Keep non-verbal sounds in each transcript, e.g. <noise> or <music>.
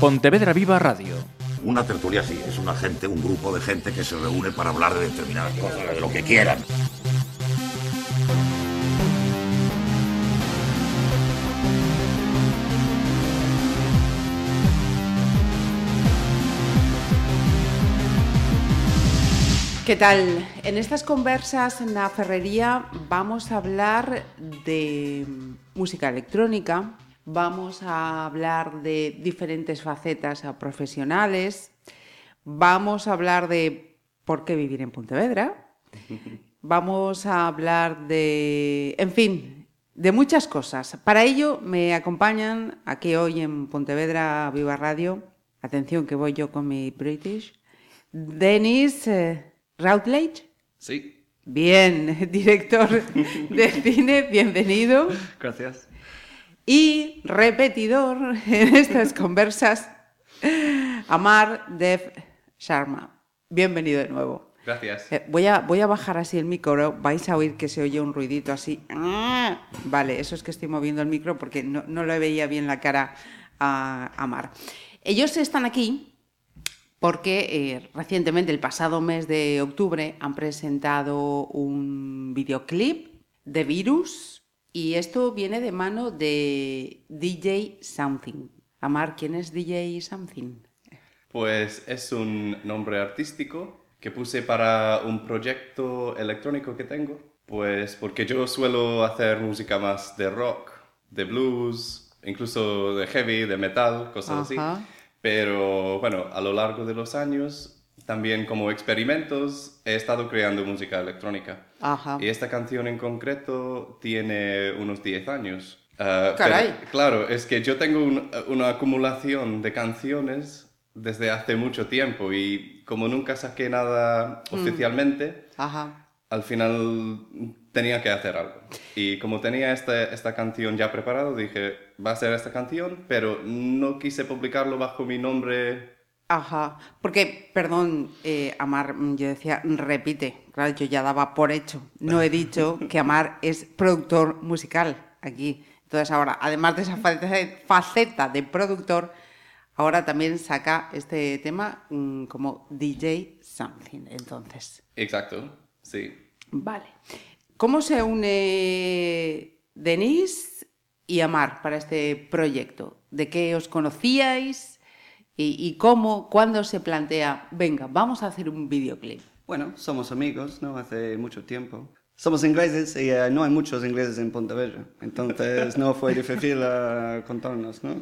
Pontevedra Viva Radio. Una tertulia sí, es una gente, un grupo de gente que se reúne para hablar de determinadas cosas, de lo que quieran. ¿Qué tal? En estas conversas en la ferrería vamos a hablar de música electrónica, vamos a hablar de diferentes facetas profesionales, vamos a hablar de por qué vivir en Pontevedra, <laughs> vamos a hablar de, en fin, de muchas cosas. Para ello me acompañan aquí hoy en Pontevedra Viva Radio, atención que voy yo con mi British, Denis eh, Routledge. Sí, Bien, <laughs> director de cine, bienvenido. gracias. Y repetidor <laughs> en estas conversas, Amar Dev Sharma. Bienvenido de nuevo. Gracias. Eh, Voy a, voy a bajar así el micro, vais a oír que se oye un ruidito así. Vale, eso es que estoy moviendo el micro porque no, no le veía bien la cara a Amar. Ellos están aquí porque eh, recientemente, el pasado mes de octubre, han presentado un videoclip de Virus y esto viene de mano de DJ Something. Amar, ¿quién es DJ Something? Pues es un nombre artístico que puse para un proyecto electrónico que tengo. Pues porque yo suelo hacer música más de rock, de blues, incluso de heavy, de metal, cosas Ajá. así. Pero bueno, a lo largo de los años, también como experimentos, he estado creando música electrónica. Ajá. Y esta canción en concreto tiene unos 10 años. Ah, Caray. pero, claro, es que yo tengo un- una acumulación de canciones desde hace mucho tiempo y como nunca saqué nada Mm. oficialmente, Ajá. al final tenía que hacer algo. Y como tenía esta, esta canción ya preparado, dije, va a ser esta canción, pero no quise publicarlo bajo mi nombre. Ajá. Porque, perdón, eh, Amar, mm, yo decía, repite. Claro, yo ya daba por hecho. No he dicho <laughs> que Amar es productor musical aquí. Entonces ahora, además de esa face- faceta de productor, ahora también saca este tema mm, como DJ Something. Entonces, Exacto, sí. vale. ¿Cómo se une Denise y Amar para este proyecto? ¿De qué os conocíais? ¿Y, y cómo, cuándo se plantea, venga, vamos a hacer un videoclip? Bueno, somos amigos, ¿no? Hace mucho tiempo. Somos ingleses y eh, no hay muchos ingleses en Pontevedra, entonces no fue difícil eh, contarnos, ¿no?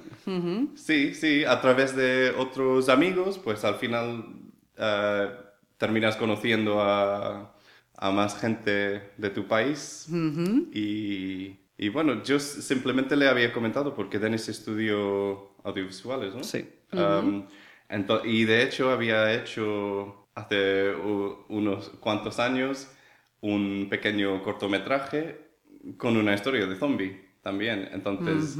Sí, sí, a través de otros amigos, pues al final eh, terminas conociendo a, a más gente de tu país. y, y bueno, yo simplemente le había comentado porque Denis estudió audiovisuales, ¿no? Sí. Um, y de hecho había hecho hace unos cuantos años un pequeño cortometraje con una historia de zombie también. Entonces,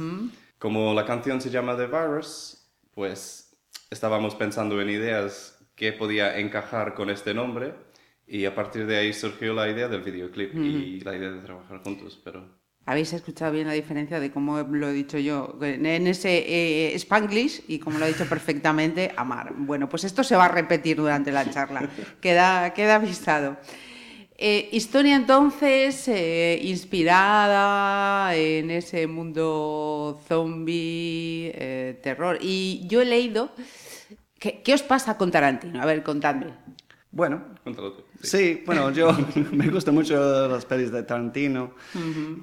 como la canción se llama The Virus, pues estábamos pensando en ideas que podía encajar con este nombre y a partir de ahí surgió la idea del videoclip y la idea de trabajar juntos, pero... ¿Habéis escuchado bien la diferencia de cómo lo he dicho yo en ese eh, Spanglish y como lo ha dicho perfectamente Amar? Bueno, pues esto se va a repetir durante la charla, queda, queda avisado. Eh, historia entonces eh, inspirada en ese mundo zombie, terror. Y yo he leído... ¿qué, ¿Qué os pasa con Tarantino? A ver, contadme. Bueno, tú. Sí. sí, bueno, yo <laughs> me gustan mucho las pelis de Tarantino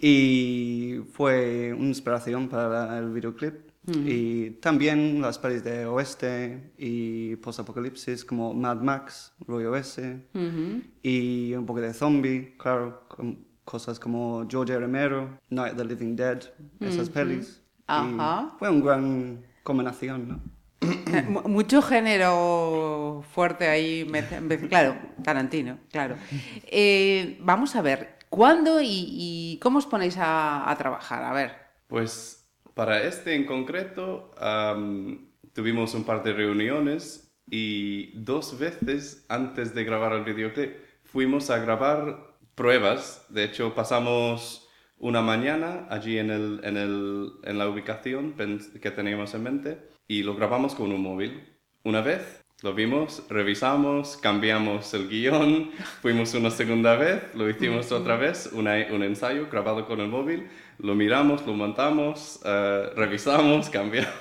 y fue una inspiración para el videoclip. Y también las pelis de oeste y post-apocalipsis como Mad Max, rollo ese, y un poco de zombie, claro, cosas como George Romero, Night of the Living Dead, esas pelis. Fue una gran combinación, ¿no? Eh, mu- Mucho género fuerte ahí, claro, Tarantino, claro. Eh, vamos a ver, ¿cuándo y, cómo os ponéis a, trabajar? A ver. Pues para este en concreto tuvimos un par de reuniones y dos veces antes de grabar el videoclip fuimos a grabar pruebas. De hecho, pasamos una mañana allí en la ubicación que teníamos en mente y lo grabamos con un móvil. Una vez lo vimos, revisamos, cambiamos el guion, fuimos una segunda vez, lo hicimos otra vez, un ensayo grabado con el móvil, lo miramos, lo montamos, uh, revisamos, <laughs> cambiamos.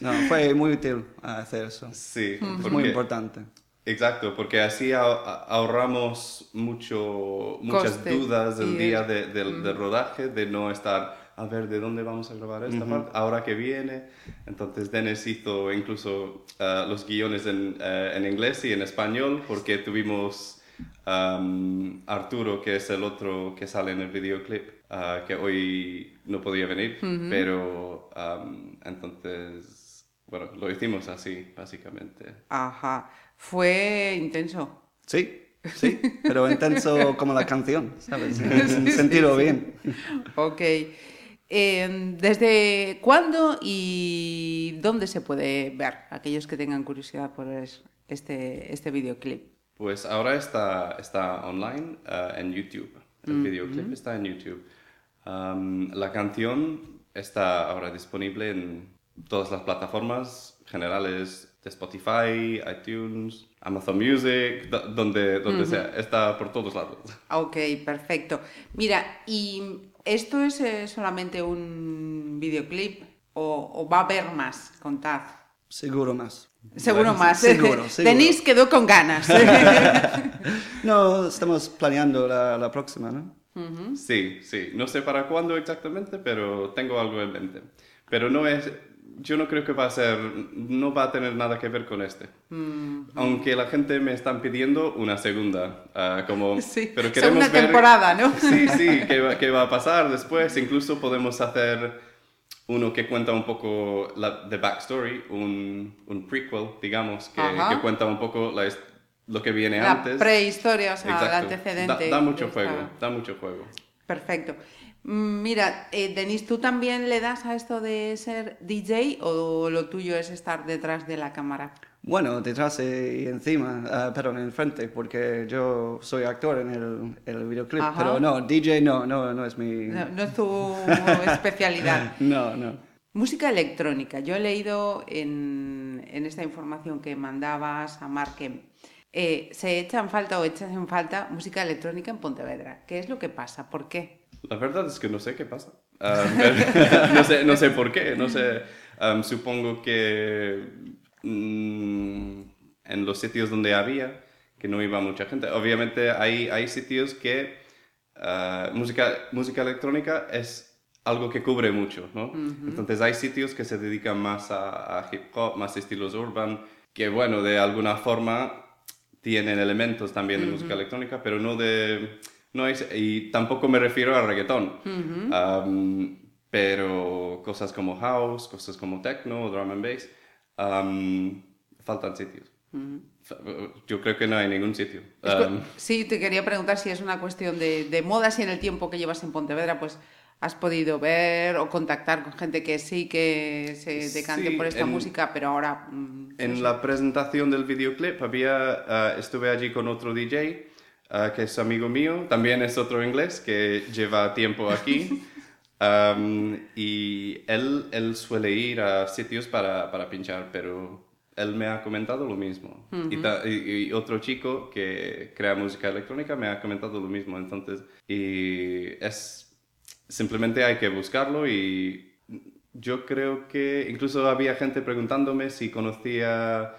No, fue muy útil hacer eso. Sí, es muy importante. Exacto, porque así ahorramos mucho, muchas dudas del día de, del rodaje, de no estar a ver de dónde vamos a grabar esta parte, ahora que viene. Entonces Dennis hizo incluso uh, los guiones en, uh, en, inglés y en español porque tuvimos um, Arturo, que es el otro que sale en el videoclip, uh, que hoy no podía venir, pero um, entonces, bueno, lo hicimos así, básicamente. Ajá, fue intenso. Sí, Sí, pero intenso como la canción, ¿sabes? <laughs> En sentido bien. Ok. Em, ¿Desde cuándo y dónde se puede ver? Aquellos que tengan curiosidad por este, este videoclip. Pues ahora está, está online eh, en YouTube. El videoclip está en YouTube. la canción está ahora disponible en todas las plataformas generales de Spotify, iTunes, Amazon Music, donde, donde sea. Está por todos lados. Ok, perfecto. Mira, y ¿Esto es eh, solamente un videoclip o, va a haber más? Contad. Seguro más. Seguro más. Seguro, <laughs> Denis quedó con ganas. <laughs> no, estamos planeando la, próxima, ¿no? Sí, sí. No sé para cuándo exactamente, pero tengo algo en mente. Pero no es, yo no creo que va a ser, no va a tener nada que ver con este. Mm. Aunque la gente me están pidiendo una segunda, uh, como, <laughs> sí, pero queremos segunda temporada, ¿no? <laughs> Sí, sí, <laughs> ¿qué va, qué va, a pasar después. Incluso podemos hacer uno que cuenta un poco la the backstory, un, un prequel, digamos, que, que, cuenta un poco la, lo que viene antes. La prehistoria, o sea, el antecedente. Da, da mucho juego, da mucho juego. Perfecto. Mm, mira, eh, Denis, ¿tú también le das a esto de ser DJ o lo tuyo es estar detrás de la cámara? Bueno, detrás y encima, uh, pero en el frente, porque yo soy actor en el, el videoclip, pero no, DJ no, no, no es mi... No, es tu especialidad. <laughs> no, no. Música electrónica. Yo he leído en, en esta información que mandabas a Marque, eh, se echan falta o echas en falta música electrónica en Pontevedra. ¿Qué es lo que pasa? ¿Por qué? La verdad es que no sé qué pasa. Ah, <laughs> no, sé, no sé por qué. No sé. supongo que mm, en los sitios donde había, que no iba mucha gente. Obviamente hay, hay sitios que ah, música, música electrónica es algo que cubre mucho, ¿no? Entonces hay sitios que se dedican más a, hip hop, más estilos urban, que bueno, de alguna forma tienen elementos también de música electrónica, pero no de no es, y tampoco me refiero a reggaetón, pero cosas como house, cosas como techno, drum and bass, faltan sitios. Yo creo que no hay ningún sitio. sí, te quería preguntar si es una cuestión de, de moda, si en el tiempo que llevas en Pontevedra, pues has podido ver o contactar con gente que sí que se decante por esta música, pero ahora... Mm, en la presentación del videoclip había, ah, estuve allí con otro DJ Ah, que es amigo mío, también es otro inglés que lleva tiempo aquí. <laughs> y él, él suele ir a sitios para, para pinchar, pero él me ha comentado lo mismo. y, otro chico que crea música electrónica me ha comentado lo mismo. Entonces, y es simplemente hay que buscarlo y yo creo que incluso había gente preguntándome si conocía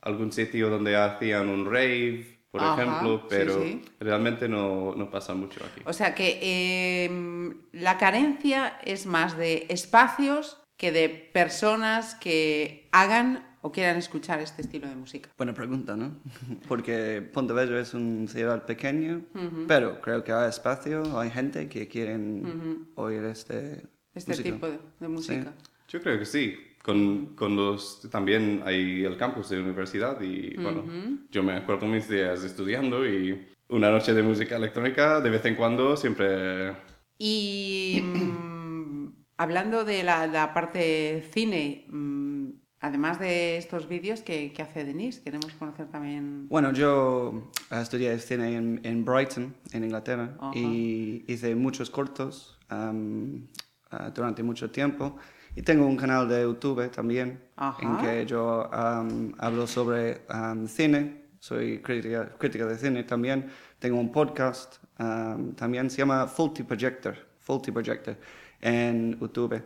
algún sitio donde hacían un rave por ejemplo, pero realmente no, no, pasa mucho aquí. O sea que em, la carencia es más de espacios que de personas que hagan o quieran escuchar este estilo de música. Buena pregunta, ¿no? <laughs> Porque Pontevedra es un ciudad pequeño, pero creo que hay espacio, hay gente que quieren oír este, este tipo de, música. Yo creo que sí con, con, los, también hay el campus de universidad y bueno, yo me acuerdo mis días estudiando y una noche de música electrónica de vez en cuando siempre... Y mm, hablando de la, la, parte cine, mm, además de estos vídeos, ¿qué, ¿qué, hace Denise? Queremos conocer también... Bueno, yo estudié cine en, en Brighton, en Inglaterra, y hice muchos cortos am, ah, durante mucho tiempo. Y tengo un canal de YouTube también, Ajá. en que yo am, hablo sobre am, cine, soy crítica, crítica de cine también. Tengo un podcast am, también, se llama Faulty Projector, Faulty Projector, en YouTube.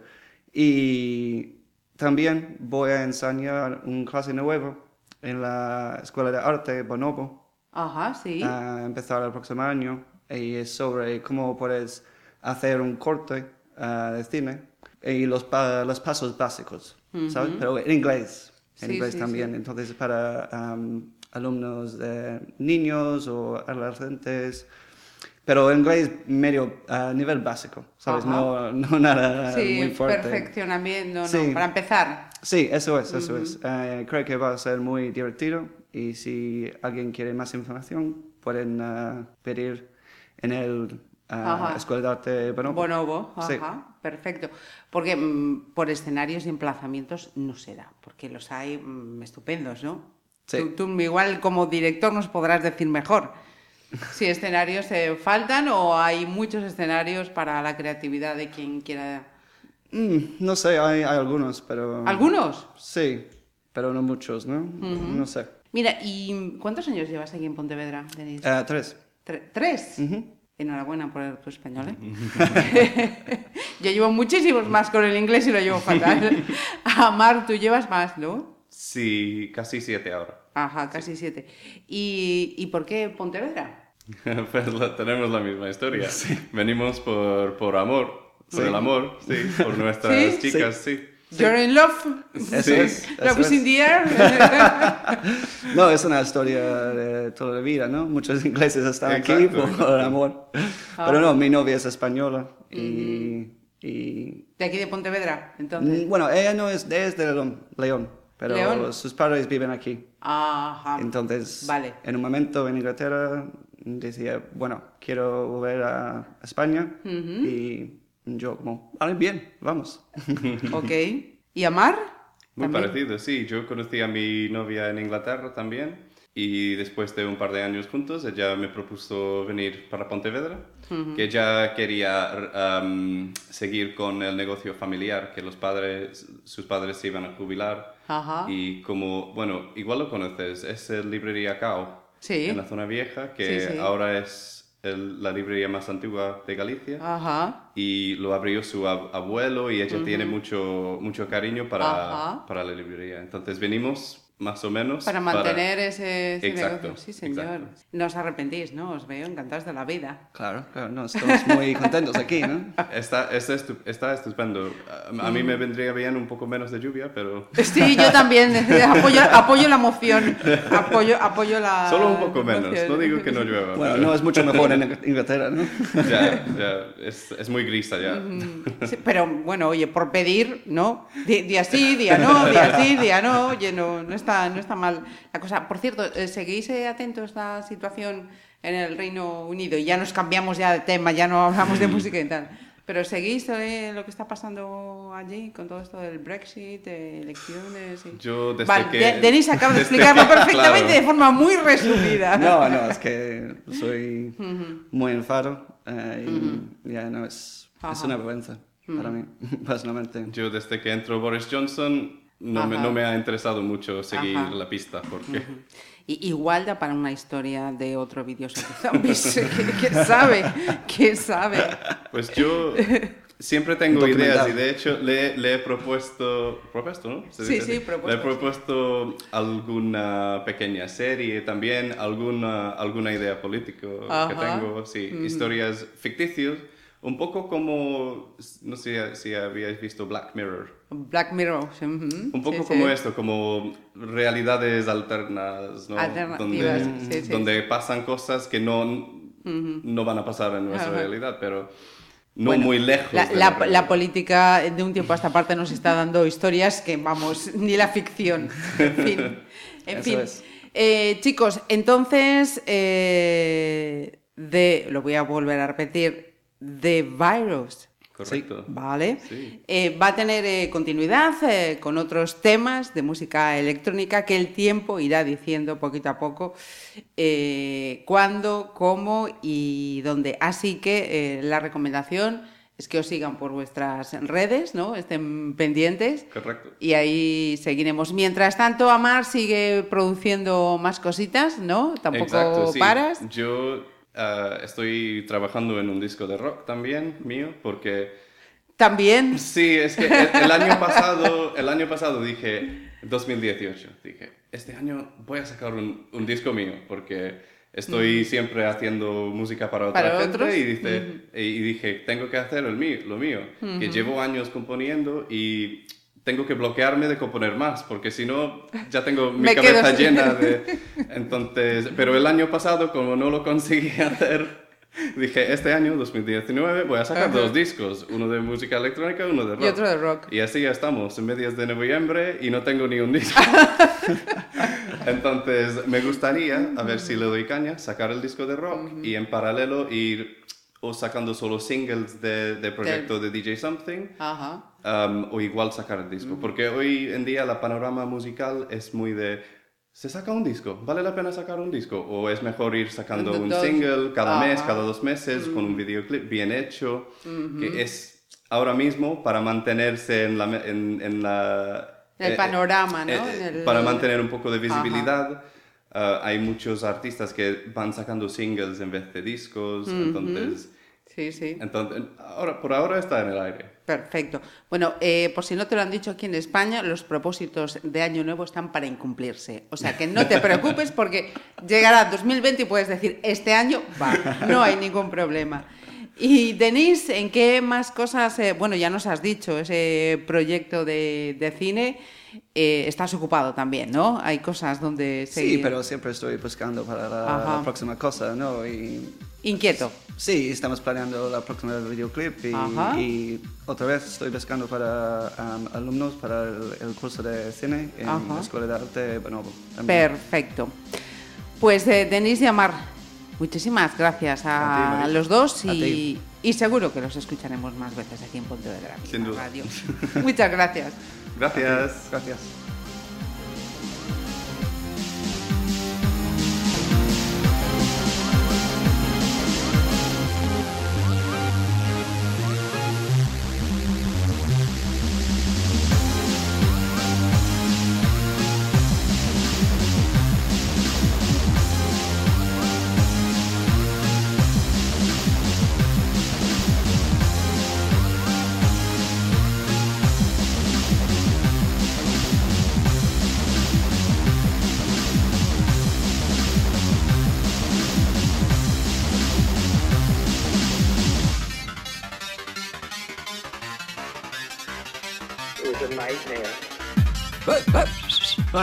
Y también voy a enseñar un clase nuevo en la Escuela de Arte Bonobo, Ajá, sí. a empezar el próximo año y es sobre cómo puedes hacer un corte ah, de cine y los, pa- los pasos básicos, ¿sabes? Pero en inglés, en Sí, inglés sí, también. sí. Entonces para am, alumnos de niños o adolescentes, pero en inglés medio a nivel básico, ¿sabes? Ajá. No, no nada muy fuerte. perfeccionamiento, no, Sí. para empezar. Sí, eso es, eso es. Eh, creo que va a ser muy divertido y si alguien quiere más información pueden eh, pedir en el eh, Ajá. Escuela de Arte Bonobo. Bonobo, Sí. Perfecto. Porque mm, por escenarios y emplazamientos no será, porque los hay mm, estupendos, ¿no? Sí. Tú, tú igual como director nos podrás decir mejor si escenarios eh, faltan o hay muchos escenarios para la creatividad de quien quiera. Mm, no sé, hay, hay algunos, pero... ¿Algunos? Sí, pero no muchos, ¿no? No sé. Mira, ¿y cuántos años llevas aquí en Pontevedra, Denis? Eh, tres. Tre- ¿Tres? Enhorabuena por tu español, ¿eh? <laughs> <laughs> Yo llevo muchísimos más con el inglés y lo llevo fatal. <laughs> Amar, tú llevas más, ¿no? Sí, casi siete ahora. Ajá, casi siete. ¿Y, ¿Y por qué Pontevedra? pues la- tenemos la misma historia. Venimos por, por amor, por el amor, sí, por nuestras ¿Sí? chicas, sí. You're in love? Eso Sí. es. eso Love is es. in the air? <laughs> No, es una historia de toda la vida, ¿no? Muchos ingleses están aquí Exacto. por el amor. Ah. Pero no, mi novia es española y... y De aquí de Pontevedra, entonces. Mm, Bueno, ella no es, ella es de León, León, pero León. sus padres viven aquí. Ajá. Entonces, Vale. en un momento en Inglaterra decía, bueno, quiero volver a España y yo como, vale, bien, vamos. <laughs> Ok. ¿Y Amar? Muy También. parecido, sí. Yo conocí a mi novia en Inglaterra también y después de un par de años juntos ella me propuso venir para Pontevedra, que ella quería um, seguir con el negocio familiar, que los padres, sus padres se iban a jubilar Ajá. y como, bueno, igual lo conoces, es el librería Cao Sí. en la zona vieja, que Sí, sí. ahora es el- la librería más antigua de Galicia Ajá. y lo abrió su ab- abuelo y ella tiene mucho, mucho cariño para, para la librería. Entonces venimos más o menos Para mantener ese, ese Exacto, negocio. Sí, señor. exacto. No os arrepentís, ¿no? Os veo encantados de la vida. Claro, claro, no, estamos muy contentos aquí, ¿no? <laughs> Está, está, estu- está estupendo. A, a mí me vendría bien un poco menos de lluvia, pero Sí, yo también. <laughs> apoyo, apoyo la moción. Apoyo, apoyo la. solo un poco menos. moción. No digo que no llueva. Bueno, pero no es mucho mejor en Inglaterra, ¿no? <laughs> ya, ya, es, es muy gris allá. Sí, pero bueno, oye, por pedir, ¿no? Día sí, día no, día sí, día no. Oye, no, no, está, no está mal la cosa. Por cierto, eh, ¿seguís eh, atentos a la situación en el Reino Unido? Y ya nos cambiamos ya de tema, ya no hablamos de <laughs> música y tal. Pero ¿seguís eh, lo que está pasando allí con todo esto del Brexit, eh, elecciones? Y... Yo desde Vale, que... De- Denis acaba de <laughs> explicarlo <laughs> perfectamente claro. de forma muy resumida. No, no, es que soy muy enfado eh, y ya no, es, es una vergüenza para mí, personalmente. Yo desde que entró Boris Johnson no me, no me ha interesado mucho seguir Ajá. la pista porque... Y- igual da para una historia de otro vídeo sobre zombies. ¿Quién quién sabe? ¿Quién sabe? Pues yo siempre tengo ideas y de hecho le, le he propuesto, propuesto, ¿no? ¿Se Sí, dice sí, propuesto, Le he propuesto alguna pequeña serie también, alguna, alguna idea política que tengo, sí, historias ficticias, un poco como, no sé si habíais visto Black Mirror. Black Mirror. sí, Un poco sí, como sí. esto, como realidades alternas, ¿no? Alternativas, donde, sí, sí, donde pasan cosas que no, no van a pasar en nuestra Ajá. realidad, pero no Bueno, muy lejos. La, política de un tiempo a esta parte nos está dando historias que, vamos, <laughs> ni la ficción. En fin. <laughs> En Eso fin. es. Eh, chicos, entonces, eh, de, lo voy a volver a repetir, The Virus. Correcto. ¿Vale? Sí. Eh, va a tener eh, continuidad eh, con otros temas de música electrónica que el tiempo irá diciendo poquito a poco cuándo, cómo y dónde. Así que la recomendación es que os sigan por vuestras redes, ¿no? Estén pendientes. Correcto. Y ahí seguiremos. Mientras tanto, Amar sigue produciendo más cositas, ¿no? Tampoco Exacto, sí. paras. Yo ah, estoy trabajando en un disco de rock también, mío, porque También. Sí, es que el, el año pasado, el año pasado dije, 2018, dije, este año voy a sacar un, un disco mío, porque estoy siempre haciendo música para otra Para gente otros. y, dice, y dije, tengo que hacer el mío, lo mío, que llevo años componiendo y tengo que bloquearme de componer más, porque si no, ya tengo <laughs> mi cabeza llena de... <laughs> Entonces, pero el año pasado, como no lo conseguí <laughs> hacer... Dije, este año, 2019, voy a sacar Ajá. dos discos, uno de música electrónica uno de rock. Y otro de rock. Y así ya estamos, en medias de noviembre y no tengo ni un disco. Entonces, me gustaría, a ver si le doy caña, sacar el disco de rock y en paralelo ir o sacando solo singles de, de proyecto de DJ Something Ajá. um, o igual sacar el disco. Porque hoy en día la panorama musical es muy de... ¿Se saca un disco? ¿Vale la pena sacar un disco? ¿O es mejor ir sacando un Dos. single cada mes, cada dos meses, con un videoclip bien hecho? Que es ahora mismo para mantenerse en la... En, en la El eh, panorama, ¿no? eh, el- Para mantener un poco de Ajá. Uh, hay muchos artistas que van sacando singles en vez de discos, entonces... Sí, sí. Entonces, ahora, por ahora está en el aire. Perfecto. Bueno, eh, por si no te lo han dicho aquí en España, los propósitos de Año Nuevo están para incumplirse. O sea que no te <laughs> preocupes porque llegará 2020 y puedes decir, este año va, no hay ningún problema. Y Denise, ¿en qué más cosas? eh, bueno, ya nos has dicho, ese proyecto de, de cine, eh, estás ocupado también, ¿no? Hay cosas donde Sí, seguir. pero siempre estoy buscando para la, Ajá. próxima cosa, ¿no? Y Inquieto. sí, estamos planeando la próxima videoclip y, y otra vez estoy buscando para um, alumnos para el, el curso de cine en Ajá. la Escuela de Arte de Bonobo. también. Perfecto. Pues eh, Denise y Amar, muchísimas gracias A a, ti, los dos y, y seguro que los escucharemos más veces aquí en Pontevedra Sin duda. Radio. <laughs> Muchas gracias. Gracias. Gracias.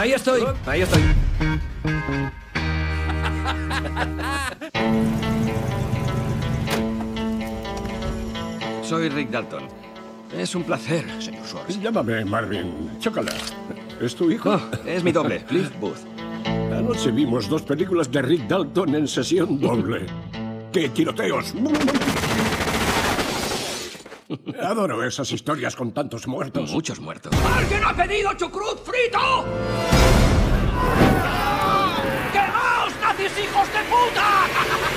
Ahí estoy, ahí estoy. Soy Rick Dalton. Es un placer, señor Schwartz. Llámame Marvin. Chócala. ¿Es tu hijo? Oh, es mi doble, Cliff Booth. Anoche vimos dos películas de Rick Dalton en sesión doble. ¡Qué tiroteos! Adoro esas historias con tantos muertos. Muchos muertos. ¿Alguien ha pedido chucrut frito? ¡Quemaos, nazis hijos de puta!